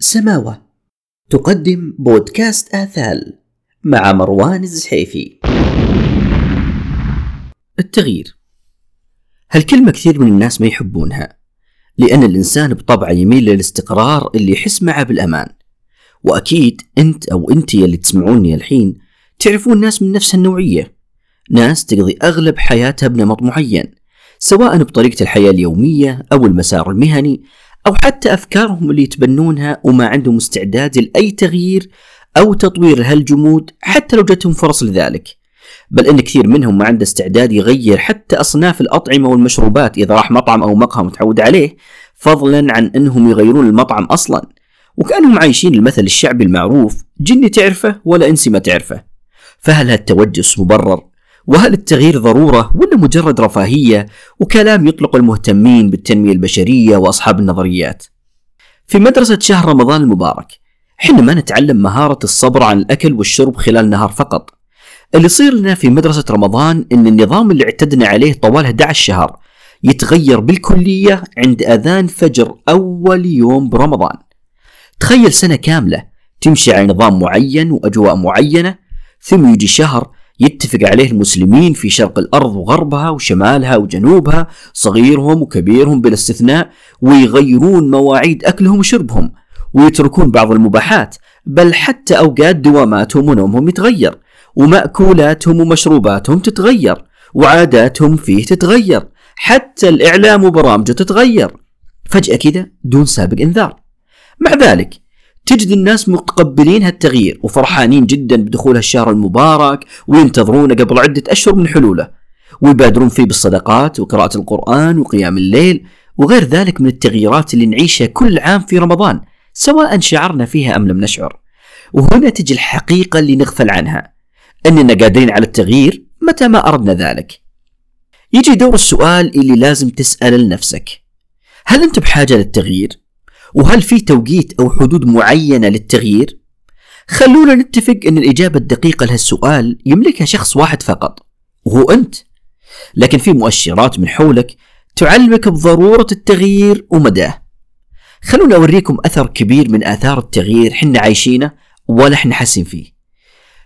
سماوة. تقدم بودكاست آثال مع مروان الزحيفي. التغيير. هالكلمة كثير من الناس ما يحبونها؟ لأن الإنسان بطبعه يميل للاستقرار اللي يحس معه بالأمان. وأكيد أنت أو أنت اللي تسمعوني الحين تعرفون ناس من نفس النوعية. ناس تقضي أغلب حياتها بنمط معين سواء بطريقة الحياة اليومية أو المسار المهني أو حتى أفكارهم اللي يتبنونها وما عندهم استعداد لأي تغيير أو تطوير هالجمود حتى لو جتهم فرص لذلك. بل إن كثير منهم ما عنده استعداد يغير حتى أصناف الأطعمة والمشروبات إذا راح مطعم أو مقهى متعود عليه فضلا عن أنهم يغيرون المطعم أصلا. وكأنهم عايشين المثل الشعبي المعروف جني تعرفه ولا إنسي ما تعرفه. فهل هالتوجس مبرر وهل التغيير ضرورة ولا مجرد رفاهية وكلام يطلق المهتمين بالتنمية البشرية وأصحاب النظريات؟ في مدرسة شهر رمضان المبارك حنا ما نتعلم مهارة الصبر عن الأكل والشرب خلال نهار فقط. اللي يصير لنا في مدرسة رمضان إن النظام اللي اعتدنا عليه طوال 11 شهر يتغير بالكلية عند أذان فجر أول يوم برمضان. تخيل سنة كاملة تمشي على نظام معين وأجواء معينة ثم يجي شهر يتفق عليه المسلمين في شرق الأرض وغربها وشمالها وجنوبها صغيرهم وكبيرهم بلا استثناء ويغيرون مواعيد أكلهم وشربهم ويتركون بعض المباحات بل حتى أوقات دواماتهم ونومهم يتغير ومأكولاتهم ومشروباتهم تتغير وعاداتهم فيه تتغير حتى الإعلام وبرامجه تتغير. فجأة كذا دون سابق إنذار. مع ذلك تجد الناس متقبلين هالتغيير وفرحانين جدا بدخول هالشهر المبارك وينتظرونه قبل عدة أشهر من حلوله ويبادرون فيه بالصدقات وقراءة القرآن وقيام الليل وغير ذلك من التغييرات اللي نعيشها كل عام في رمضان سواء شعرنا فيها أم لم نشعر وهنا تجي الحقيقة اللي نغفل عنها أننا قادرين على التغيير متى ما أردنا ذلك يجي دور السؤال اللي لازم تسأل لنفسك هل أنت بحاجة للتغيير؟ وهل في توقيت أو حدود معينة للتغيير؟ خلونا نتفق أن الإجابة الدقيقة لهالسؤال يملكها شخص واحد فقط وهو أنت. لكن في مؤشرات من حولك تعلمك بضرورة التغيير ومداه. خلونا أوريكم أثر كبير من آثار التغيير حنا عايشينه ولا حنا حاسين فيه.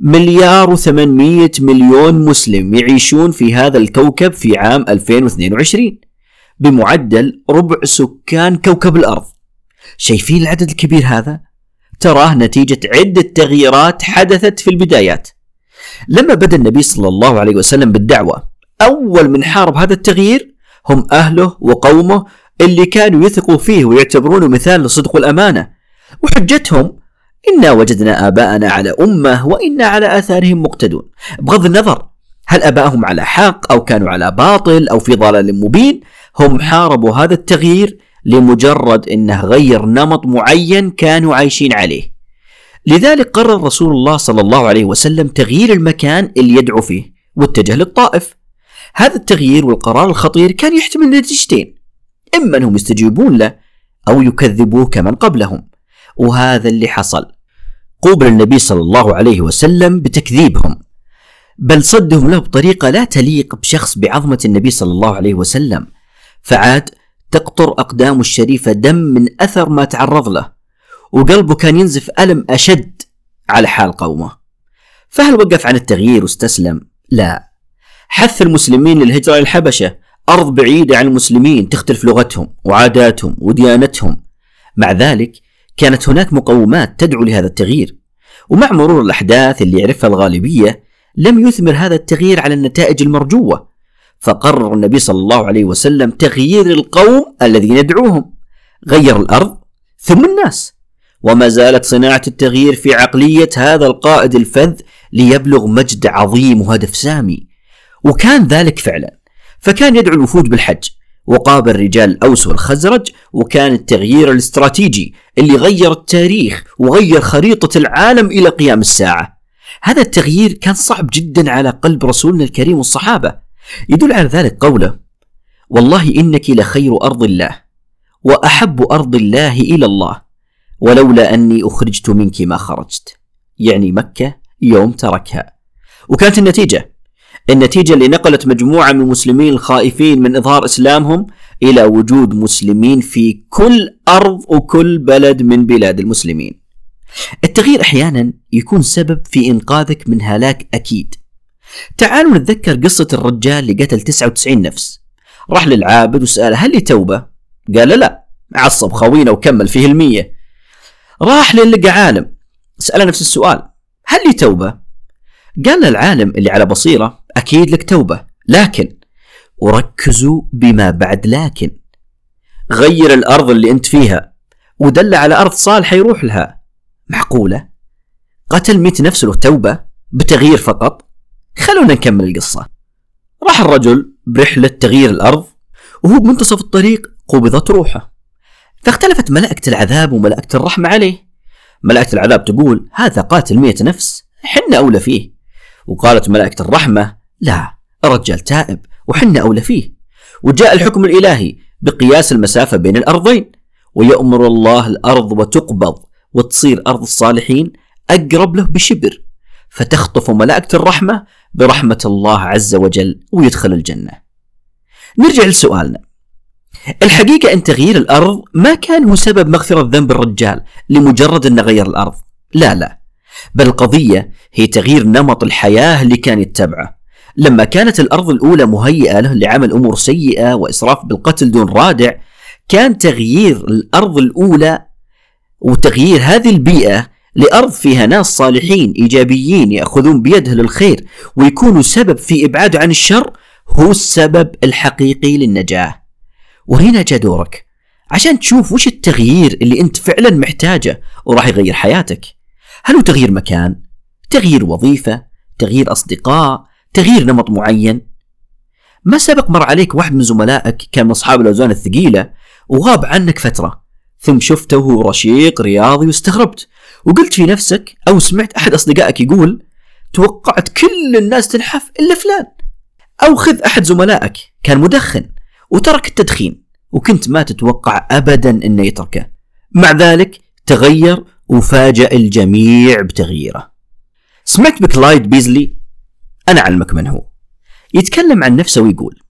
مليار وثمانمية مليون مسلم يعيشون في هذا الكوكب في عام 2022 بمعدل ربع سكان كوكب الأرض. شايفين العدد الكبير هذا؟ تراه نتيجة عدة تغييرات حدثت في البدايات. لما بدأ النبي صلى الله عليه وسلم بالدعوة، أول من حارب هذا التغيير هم أهله وقومه اللي كانوا يثقوا فيه ويعتبرونه مثال للصدق والأمانة. وحجتهم إنا وجدنا آباءنا على أمة وإنا على آثارهم مقتدون. بغض النظر هل آباءهم على حق أو كانوا على باطل أو في ضلال مبين، هم حاربوا هذا التغيير لمجرد أنه غير نمط معين كانوا عايشين عليه. لذلك قرر رسول الله صلى الله عليه وسلم تغيير المكان اللي يدعو فيه واتجه للطائف. هذا التغيير والقرار الخطير كان يحتمل نتيجتين إما أنهم يستجيبون له أو يكذبوه كمن قبلهم. وهذا اللي حصل. قوبل النبي صلى الله عليه وسلم بتكذيبهم بل صدهم له بطريقة لا تليق بشخص بعظمة النبي صلى الله عليه وسلم فعاد تقطر أقدامه الشريفة دم من أثر ما تعرض له وقلبه كان ينزف ألم أشد على حال قومه. فهل وقف عن التغيير واستسلم؟ لا. حث المسلمين للهجرة للحبشة أرض بعيدة عن المسلمين تختلف لغتهم وعاداتهم وديانتهم. مع ذلك كانت هناك مقومات تدعو لهذا التغيير ومع مرور الأحداث اللي يعرفها الغالبية لم يثمر هذا التغيير على النتائج المرجوة. فقرر النبي صلى الله عليه وسلم تغيير القوم الذين يدعوهم غير الأرض ثم الناس. وما زالت صناعة التغيير في عقلية هذا القائد الفذ ليبلغ مجد عظيم وهدف سامي. وكان ذلك فعلا. فكان يدعو الوفود بالحج وقابل رجال الأوس والخزرج وكان التغيير الاستراتيجي اللي غير التاريخ وغير خريطة العالم إلى قيام الساعة. هذا التغيير كان صعب جدا على قلب رسولنا الكريم والصحابة. يدل على ذلك قوله والله إنك لخير أرض الله وأحب أرض الله إلى الله ولولا أني أخرجت منك ما خرجت. يعني مكة يوم تركها. وكانت النتيجة. النتيجة اللي نقلت مجموعة من المسلمين الخائفين من إظهار إسلامهم إلى وجود مسلمين في كل أرض وكل بلد من بلاد المسلمين. التغيير أحيانا يكون سبب في إنقاذك من هلاك أكيد. تعالوا نتذكر قصة الرجال اللي قتل 99 نفس راح للعابد وسأله هل لي توبة؟ قال لا عصب خوينا وكمل فيه المية راح للقى عالم سأله نفس السؤال هل لي توبة؟ قال للعالم اللي على بصيرة أكيد لك توبة لكن وركزوا بما بعد لكن غير الأرض اللي أنت فيها ودل على أرض صالحة يروح لها معقولة؟ قتل مئة نفس له توبة بتغيير فقط خلونا نكمل القصة. راح الرجل برحلة تغيير الأرض وهو بمنتصف الطريق قبضت روحه. فاختلفت ملائكة العذاب وملائكة الرحمة عليه. ملائكة العذاب تقول هذا قاتل مئة نفس حنا أولى فيه. وقالت ملائكة الرحمة لا الرجال تائب وحنا أولى فيه. وجاء الحكم الإلهي بقياس المسافة بين الأرضين. ويأمر الله الأرض وتقبض وتصير أرض الصالحين أقرب له بشبر. فتخطف ملائكة الرحمة برحمة الله عز وجل ويدخل الجنة. نرجع لسؤالنا. الحقيقة أن تغيير الأرض ما كان هو سبب مغفرة ذنب الرجال لمجرد أنه غير الأرض. لا لا. بل القضية هي تغيير نمط الحياة اللي كان يتبعه. لما كانت الأرض الأولى مهيئة له لعمل أمور سيئة وإسراف بالقتل دون رادع كان تغيير الأرض الأولى وتغيير هذه البيئة لأرض فيها ناس صالحين إيجابيين يأخذون بيده للخير ويكونوا سبب في إبعاده عن الشر هو السبب الحقيقي للنجاة. وهنا جاء دورك. عشان تشوف وش التغيير اللي أنت فعلا محتاجه وراح يغير حياتك. هل هو تغيير مكان؟ تغيير وظيفة؟ تغيير أصدقاء؟ تغيير نمط معين؟ ما سبق مر عليك واحد من زملائك كان من أصحاب الأوزان الثقيلة وغاب عنك فترة ثم شفته وهو رشيق رياضي واستغربت. وقلت في نفسك أو سمعت أحد أصدقائك يقول توقعت كل الناس تنحف إلا فلان. أو خذ أحد زملائك كان مدخن وترك التدخين وكنت ما تتوقع أبدا أنه يتركه. مع ذلك تغير وفاجأ الجميع بتغييره. سمعت بكلايد بيزلي؟ أنا أعلمك من هو. يتكلم عن نفسه ويقول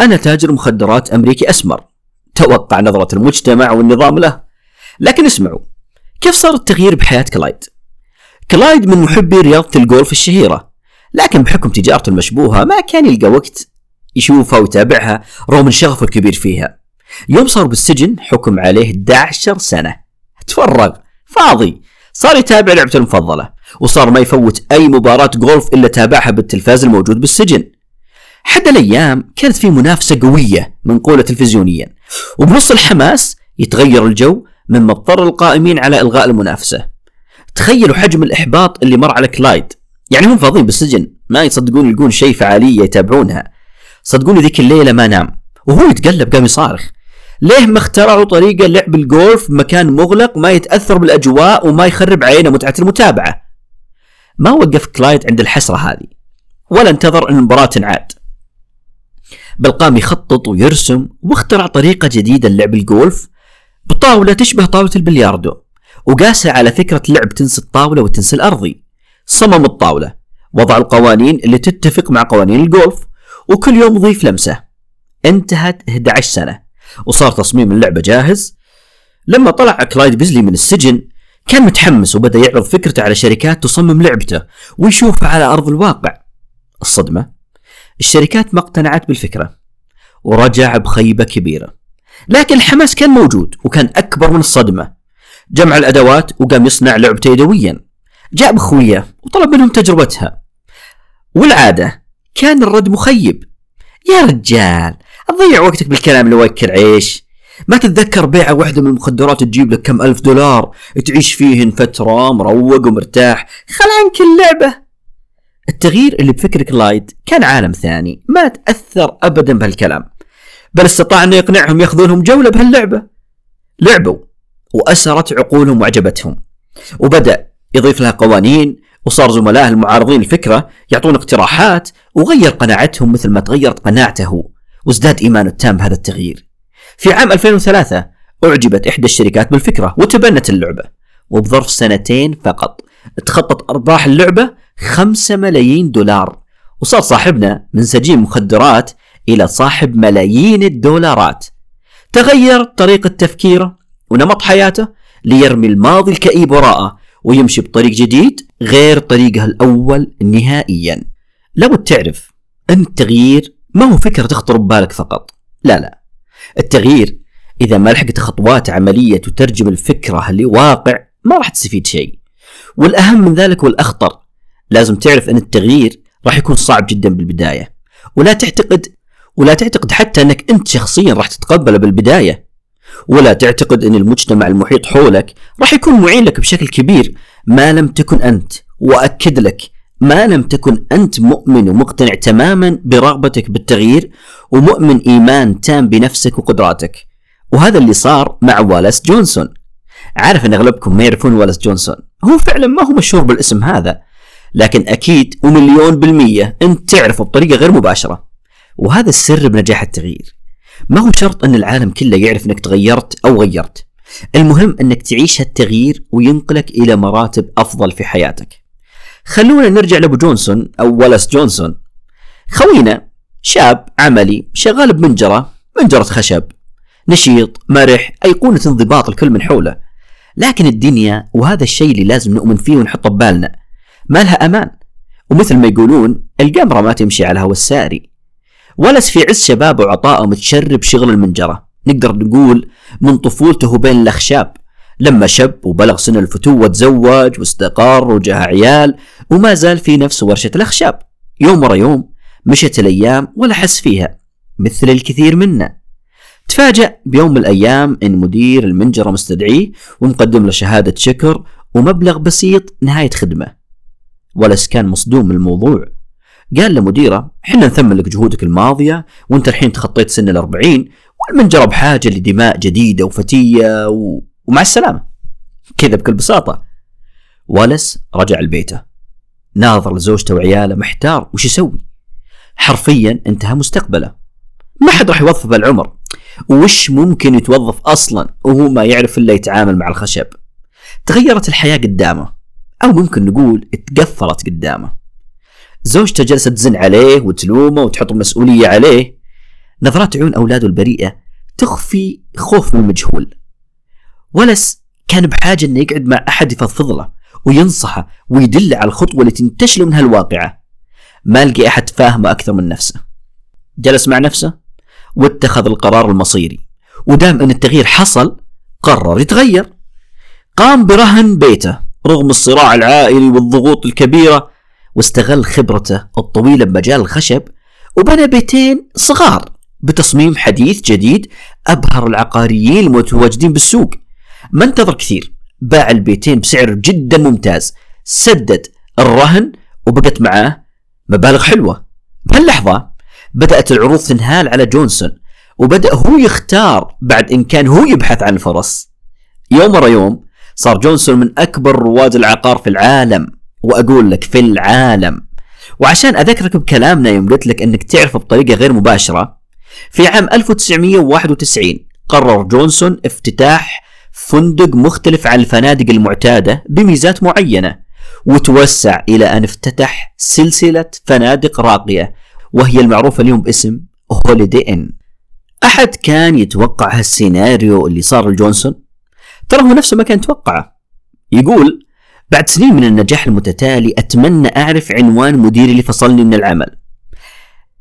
أنا تاجر مخدرات أمريكي أسمر. توقع نظرة المجتمع والنظام له. لكن اسمعوا كيف صار التغيير بحياة كلايد؟ كلايد من محبي رياضة الجولف الشهيرة لكن بحكم تجارته المشبوهة ما كان يلقى وقت يشوفها ويتابعها رغم شغفه الكبير فيها. يوم صار بالسجن حكم عليه 11 سنة. تفرغ. فاضي. صار يتابع لعبته المفضلة وصار ما يفوت أي مباراة جولف إلا تابعها بالتلفاز الموجود بالسجن. حد الأيام كانت في منافسة قوية منقولة تلفزيونيا وبنص الحماس يتغير الجو مما اضطر القائمين على إلغاء المنافسة. تخيلوا حجم الإحباط اللي مر على كلايد. يعني هم فاضيين بالسجن ما يصدقون يلقون شيء فعالية يتابعونها. صدقوني ذيك الليلة ما نام. وهو يتقلب قام يصارخ. ليه ما اخترعوا طريقة لعب الجولف مكان مغلق ما يتأثر بالأجواء وما يخرب علينا متعة المتابعة؟ ما وقف كلايد عند الحسرة هذه. ولا انتظر أن المباراة تنعاد. بل قام يخطط ويرسم واخترع طريقة جديدة للعب الجولف. بطاولة تشبه طاولة البلياردو وقاسها على فكرة لعب تنس الطاولة والتنس الأرضي. صمم الطاولة وضع القوانين اللي تتفق مع قوانين الجولف وكل يوم ضيف لمسة. انتهت 11 سنة وصار تصميم اللعبة جاهز. لما طلع كلايد بيزلي من السجن كان متحمس وبدأ يعرض فكرته على شركات تصمم لعبته ويشوفها على أرض الواقع. الصدمة الشركات ما اقتنعت بالفكرة ورجع بخيبة كبيرة. لكن الحماس كان موجود وكان أكبر من الصدمة. جمع الأدوات وقام يصنع لعبته يدويا. جاء بخويه وطلب منهم تجربتها. والعادة كان الرد مخيب. يا رجال تضيع وقتك بالكلام اللي وكل عيش. ما تتذكر بيعة واحدة من المخدرات تجيب لك كم ألف دولار تعيش فيهن فترة مروق ومرتاح. خل عنك اللعبة. التغيير اللي بفكر كلايد كان عالم ثاني ما تأثر أبدا بهالكلام. بل استطاع أنه يقنعهم يأخذونهم جولة بهاللعبة. لعبوا وأسرت عقولهم وعجبتهم وبدأ يضيف لها قوانين وصار زملائه المعارضين الفكرة يعطون اقتراحات وغير قناعتهم مثل ما تغيرت قناعته وازداد إيمانه التام بهذا التغيير. في عام 2003 أعجبت إحدى الشركات بالفكرة وتبنت اللعبة. وبظرف سنتين فقط تخطط أرباح اللعبة 5 ملايين دولار. وصار صاحبنا من سجين مخدرات إلى صاحب ملايين الدولارات. تغير طريقة تفكيره ونمط حياته ليرمي الماضي الكئيب وراءه ويمشي بطريق جديد غير طريقه الأول نهائيا. لو تعرف أن التغيير ما هو فكرة تخطر ببالك فقط. لا لا. التغيير إذا ما لحقت خطوات عملية تترجم الفكرة لواقع ما راح تستفيد شيء. والأهم من ذلك والأخطر لازم تعرف أن التغيير راح يكون صعب جدا بالبداية. ولا تعتقد ولا تعتقد حتى أنك أنت شخصيا راح تتقبله بالبداية. ولا تعتقد أن المجتمع المحيط حولك راح يكون معين لك بشكل كبير. ما لم تكن أنت وأكد لك ما لم تكن أنت مؤمن ومقتنع تماما برغبتك بالتغيير ومؤمن إيمان تام بنفسك وقدراتك. وهذا اللي صار مع والاس جونسون. عارف أن أغلبكم ما يعرفون والاس جونسون. هو فعلا ما هو مشهور بالاسم هذا. لكن أكيد ومليون بالمية أنت تعرفه بطريقة غير مباشرة. وهذا السر بنجاح التغيير. ما هو شرط أن العالم كله يعرف أنك تغيرت أو غيرت. المهم أنك تعيش هالتغيير وينقلك إلى مراتب أفضل في حياتك. خلونا نرجع لأبو جونسون أو ولس جونسون. خوينا شاب عملي شغال بمنجرة منجرة خشب. نشيط مرح أيقونة انضباط الكل من حوله. لكن الدنيا وهذا الشيء اللي لازم نؤمن فيه ونحطه ببالنا. ما لها أمان. ومثل ما يقولون القمرة ما تمشي على هوا الساري. ولس في عز شبابه وعطائه متشرب شغل المنجرة. نقدر نقول من طفولته بين الأخشاب. لما شب وبلغ سن الفتوة تزوج واستقر وجاه عيال وما زال في نفس ورشة الأخشاب. يوم ورا يوم مشت الأيام ولا حس فيها مثل الكثير منا. تفاجأ بيوم من الأيام إن مدير المنجرة مستدعيه ومقدم له شهادة شكر ومبلغ بسيط نهاية خدمة. ولس كان مصدوم من الموضوع. قال لمديره حنا نثمن لك جهودك الماضية وأنت الحين تخطيت سن الأربعين والمنجرة بحاجة لدماء جديدة وفتية و... ومع السلامة. كذا بكل بساطة. ولس رجع لبيته. ناظر لزوجته وعياله محتار وش يسوي؟ حرفيا انتهى مستقبله. ما حد راح يوظف بالعمر. وش ممكن يتوظف أصلا؟ وهو ما يعرف إلا يتعامل مع الخشب. تغيرت الحياة قدامه. أو ممكن نقول اتقفلت قدامه. زوجته جلست تزن عليه وتلومه وتحط المسؤولية عليه. نظرات عيون أولاده البريئة تخفي خوف من المجهول. ولس كان بحاجة إنه يقعد مع أحد يفضفض له وينصحه ويدله على الخطوة اللي تنتشله من هالواقعة ما لقي أحد فاهمه أكثر من نفسه. جلس مع نفسه واتخذ القرار المصيري. ودام أن التغيير حصل قرر يتغير. قام برهن بيته رغم الصراع العائلي والضغوط الكبيرة واستغل خبرته الطويلة بمجال الخشب وبنى بيتين صغار بتصميم حديث جديد أبهر العقاريين المتواجدين بالسوق. ما انتظر كثير. باع البيتين بسعر جدا ممتاز. سدد الرهن وبقت معاه مبالغ حلوة. بهاللحظة بدأت العروض تنهال على جونسون وبدأ هو يختار بعد إن كان هو يبحث عن الفرص يوم ورا يوم صار جونسون من أكبر رواد العقار في العالم. وأقول لك في العالم. وعشان أذكرك بكلامنا يوم قلت لك أنك تعرف بطريقة غير مباشرة في عام 1991 قرر جونسون افتتاح فندق مختلف عن الفنادق المعتادة بميزات معينة وتوسع إلى أن افتتح سلسلة فنادق راقية وهي المعروفة اليوم باسم هوليدي إن أحد كان يتوقع هالسيناريو اللي صار لجونسون؟ ترى هو نفسه ما كان يتوقعه. يقول بعد سنين من النجاح المتتالي أتمنى أعرف عنوان مديري اللي فصلني من العمل.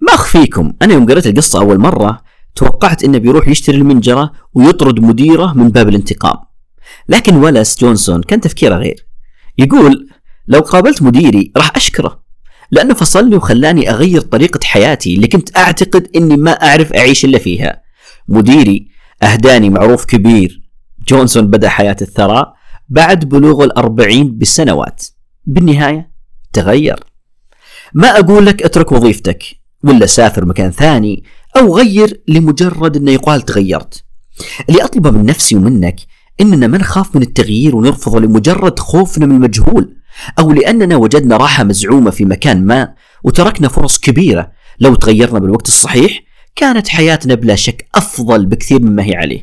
ما أخفيكم أنا يوم قريت القصة أول مرة توقعت إنه بيروح يشتري المنجرة ويطرد مديره من باب الانتقام. لكن ولس جونسون كان تفكيره غير. يقول لو قابلت مديري راح أشكره لأنه فصلني وخلاني أغير طريقة حياتي اللي كنت أعتقد إني ما أعرف أعيش إلا فيها. مديري أهداني معروف كبير. جونسون بدأ حياة الثراء بعد بلوغ الأربعين بسنوات بالنهاية تغير. ما أقول لك أترك وظيفتك ولا سافر مكان ثاني أو غير لمجرد أنه يقال تغيرت. اللي أطلبه من نفسي ومنك إننا ما نخاف من التغيير ونرفضه لمجرد خوفنا من المجهول أو لأننا وجدنا راحة مزعومة في مكان ما وتركنا فرص كبيرة. لو تغيرنا بالوقت الصحيح كانت حياتنا بلا شك أفضل بكثير مما هي عليه.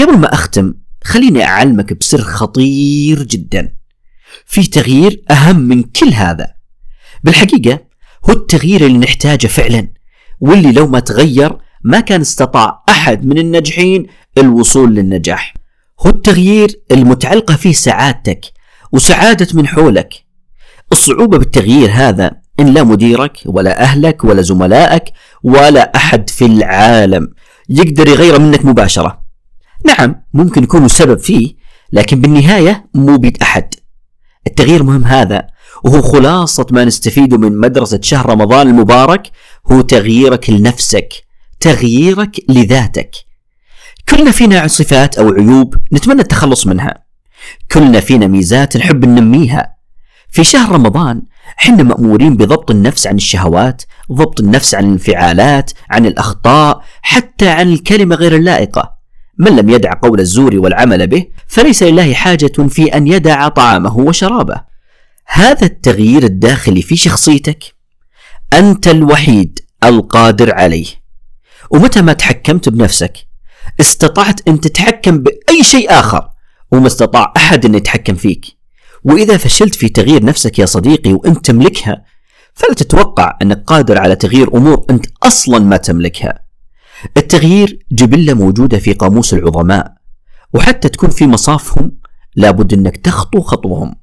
قبل ما أختم خليني أعلمك بسر خطير جدا. في تغيير أهم من كل هذا. بالحقيقة هو التغيير اللي نحتاجه فعلا واللي لو ما تغير ما كان استطاع أحد من الناجحين الوصول للنجاح. هو التغيير المتعلقة فيه سعادتك وسعادة من حولك. الصعوبة بالتغيير هذا إن لا مديرك ولا أهلك ولا زملائك ولا أحد في العالم يقدر يغير منك مباشرة. نعم ممكن يكونوا سبب فيه لكن بالنهاية مو بيد أحد. التغيير مهم هذا وهو خلاصة ما نستفيده من مدرسة شهر رمضان المبارك هو تغييرك لنفسك تغييرك لذاتك. كلنا فينا صفات أو عيوب نتمنى التخلص منها. كلنا فينا ميزات نحب ننميها. في شهر رمضان حنا مأمورين بضبط النفس عن الشهوات ضبط النفس عن الانفعالات عن الأخطاء حتى عن الكلمة غير اللائقة. من لم يدع قول الزور والعمل به فليس لله حاجة في أن يدع طعامه وشرابه. هذا التغيير الداخلي في شخصيتك. أنت الوحيد القادر عليه. ومتى ما تحكمت بنفسك استطعت أن تتحكم بأي شيء آخر وما استطاع أحد أن يتحكم فيك. وإذا فشلت في تغيير نفسك يا صديقي وأنت تملكها فلا تتوقع أنك قادر على تغيير أمور أنت أصلا ما تملكها. التغيير جبلة موجودة في قاموس العظماء وحتى تكون في مصافهم لابد أنك تخطو خطوهم.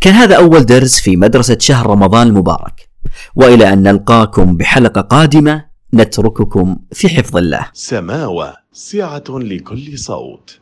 كان هذا أول درس في مدرسة شهر رمضان المبارك. وإلى أن نلقاكم بحلقة قادمة نترككم في حفظ الله. سماوة سعة لكل صوت.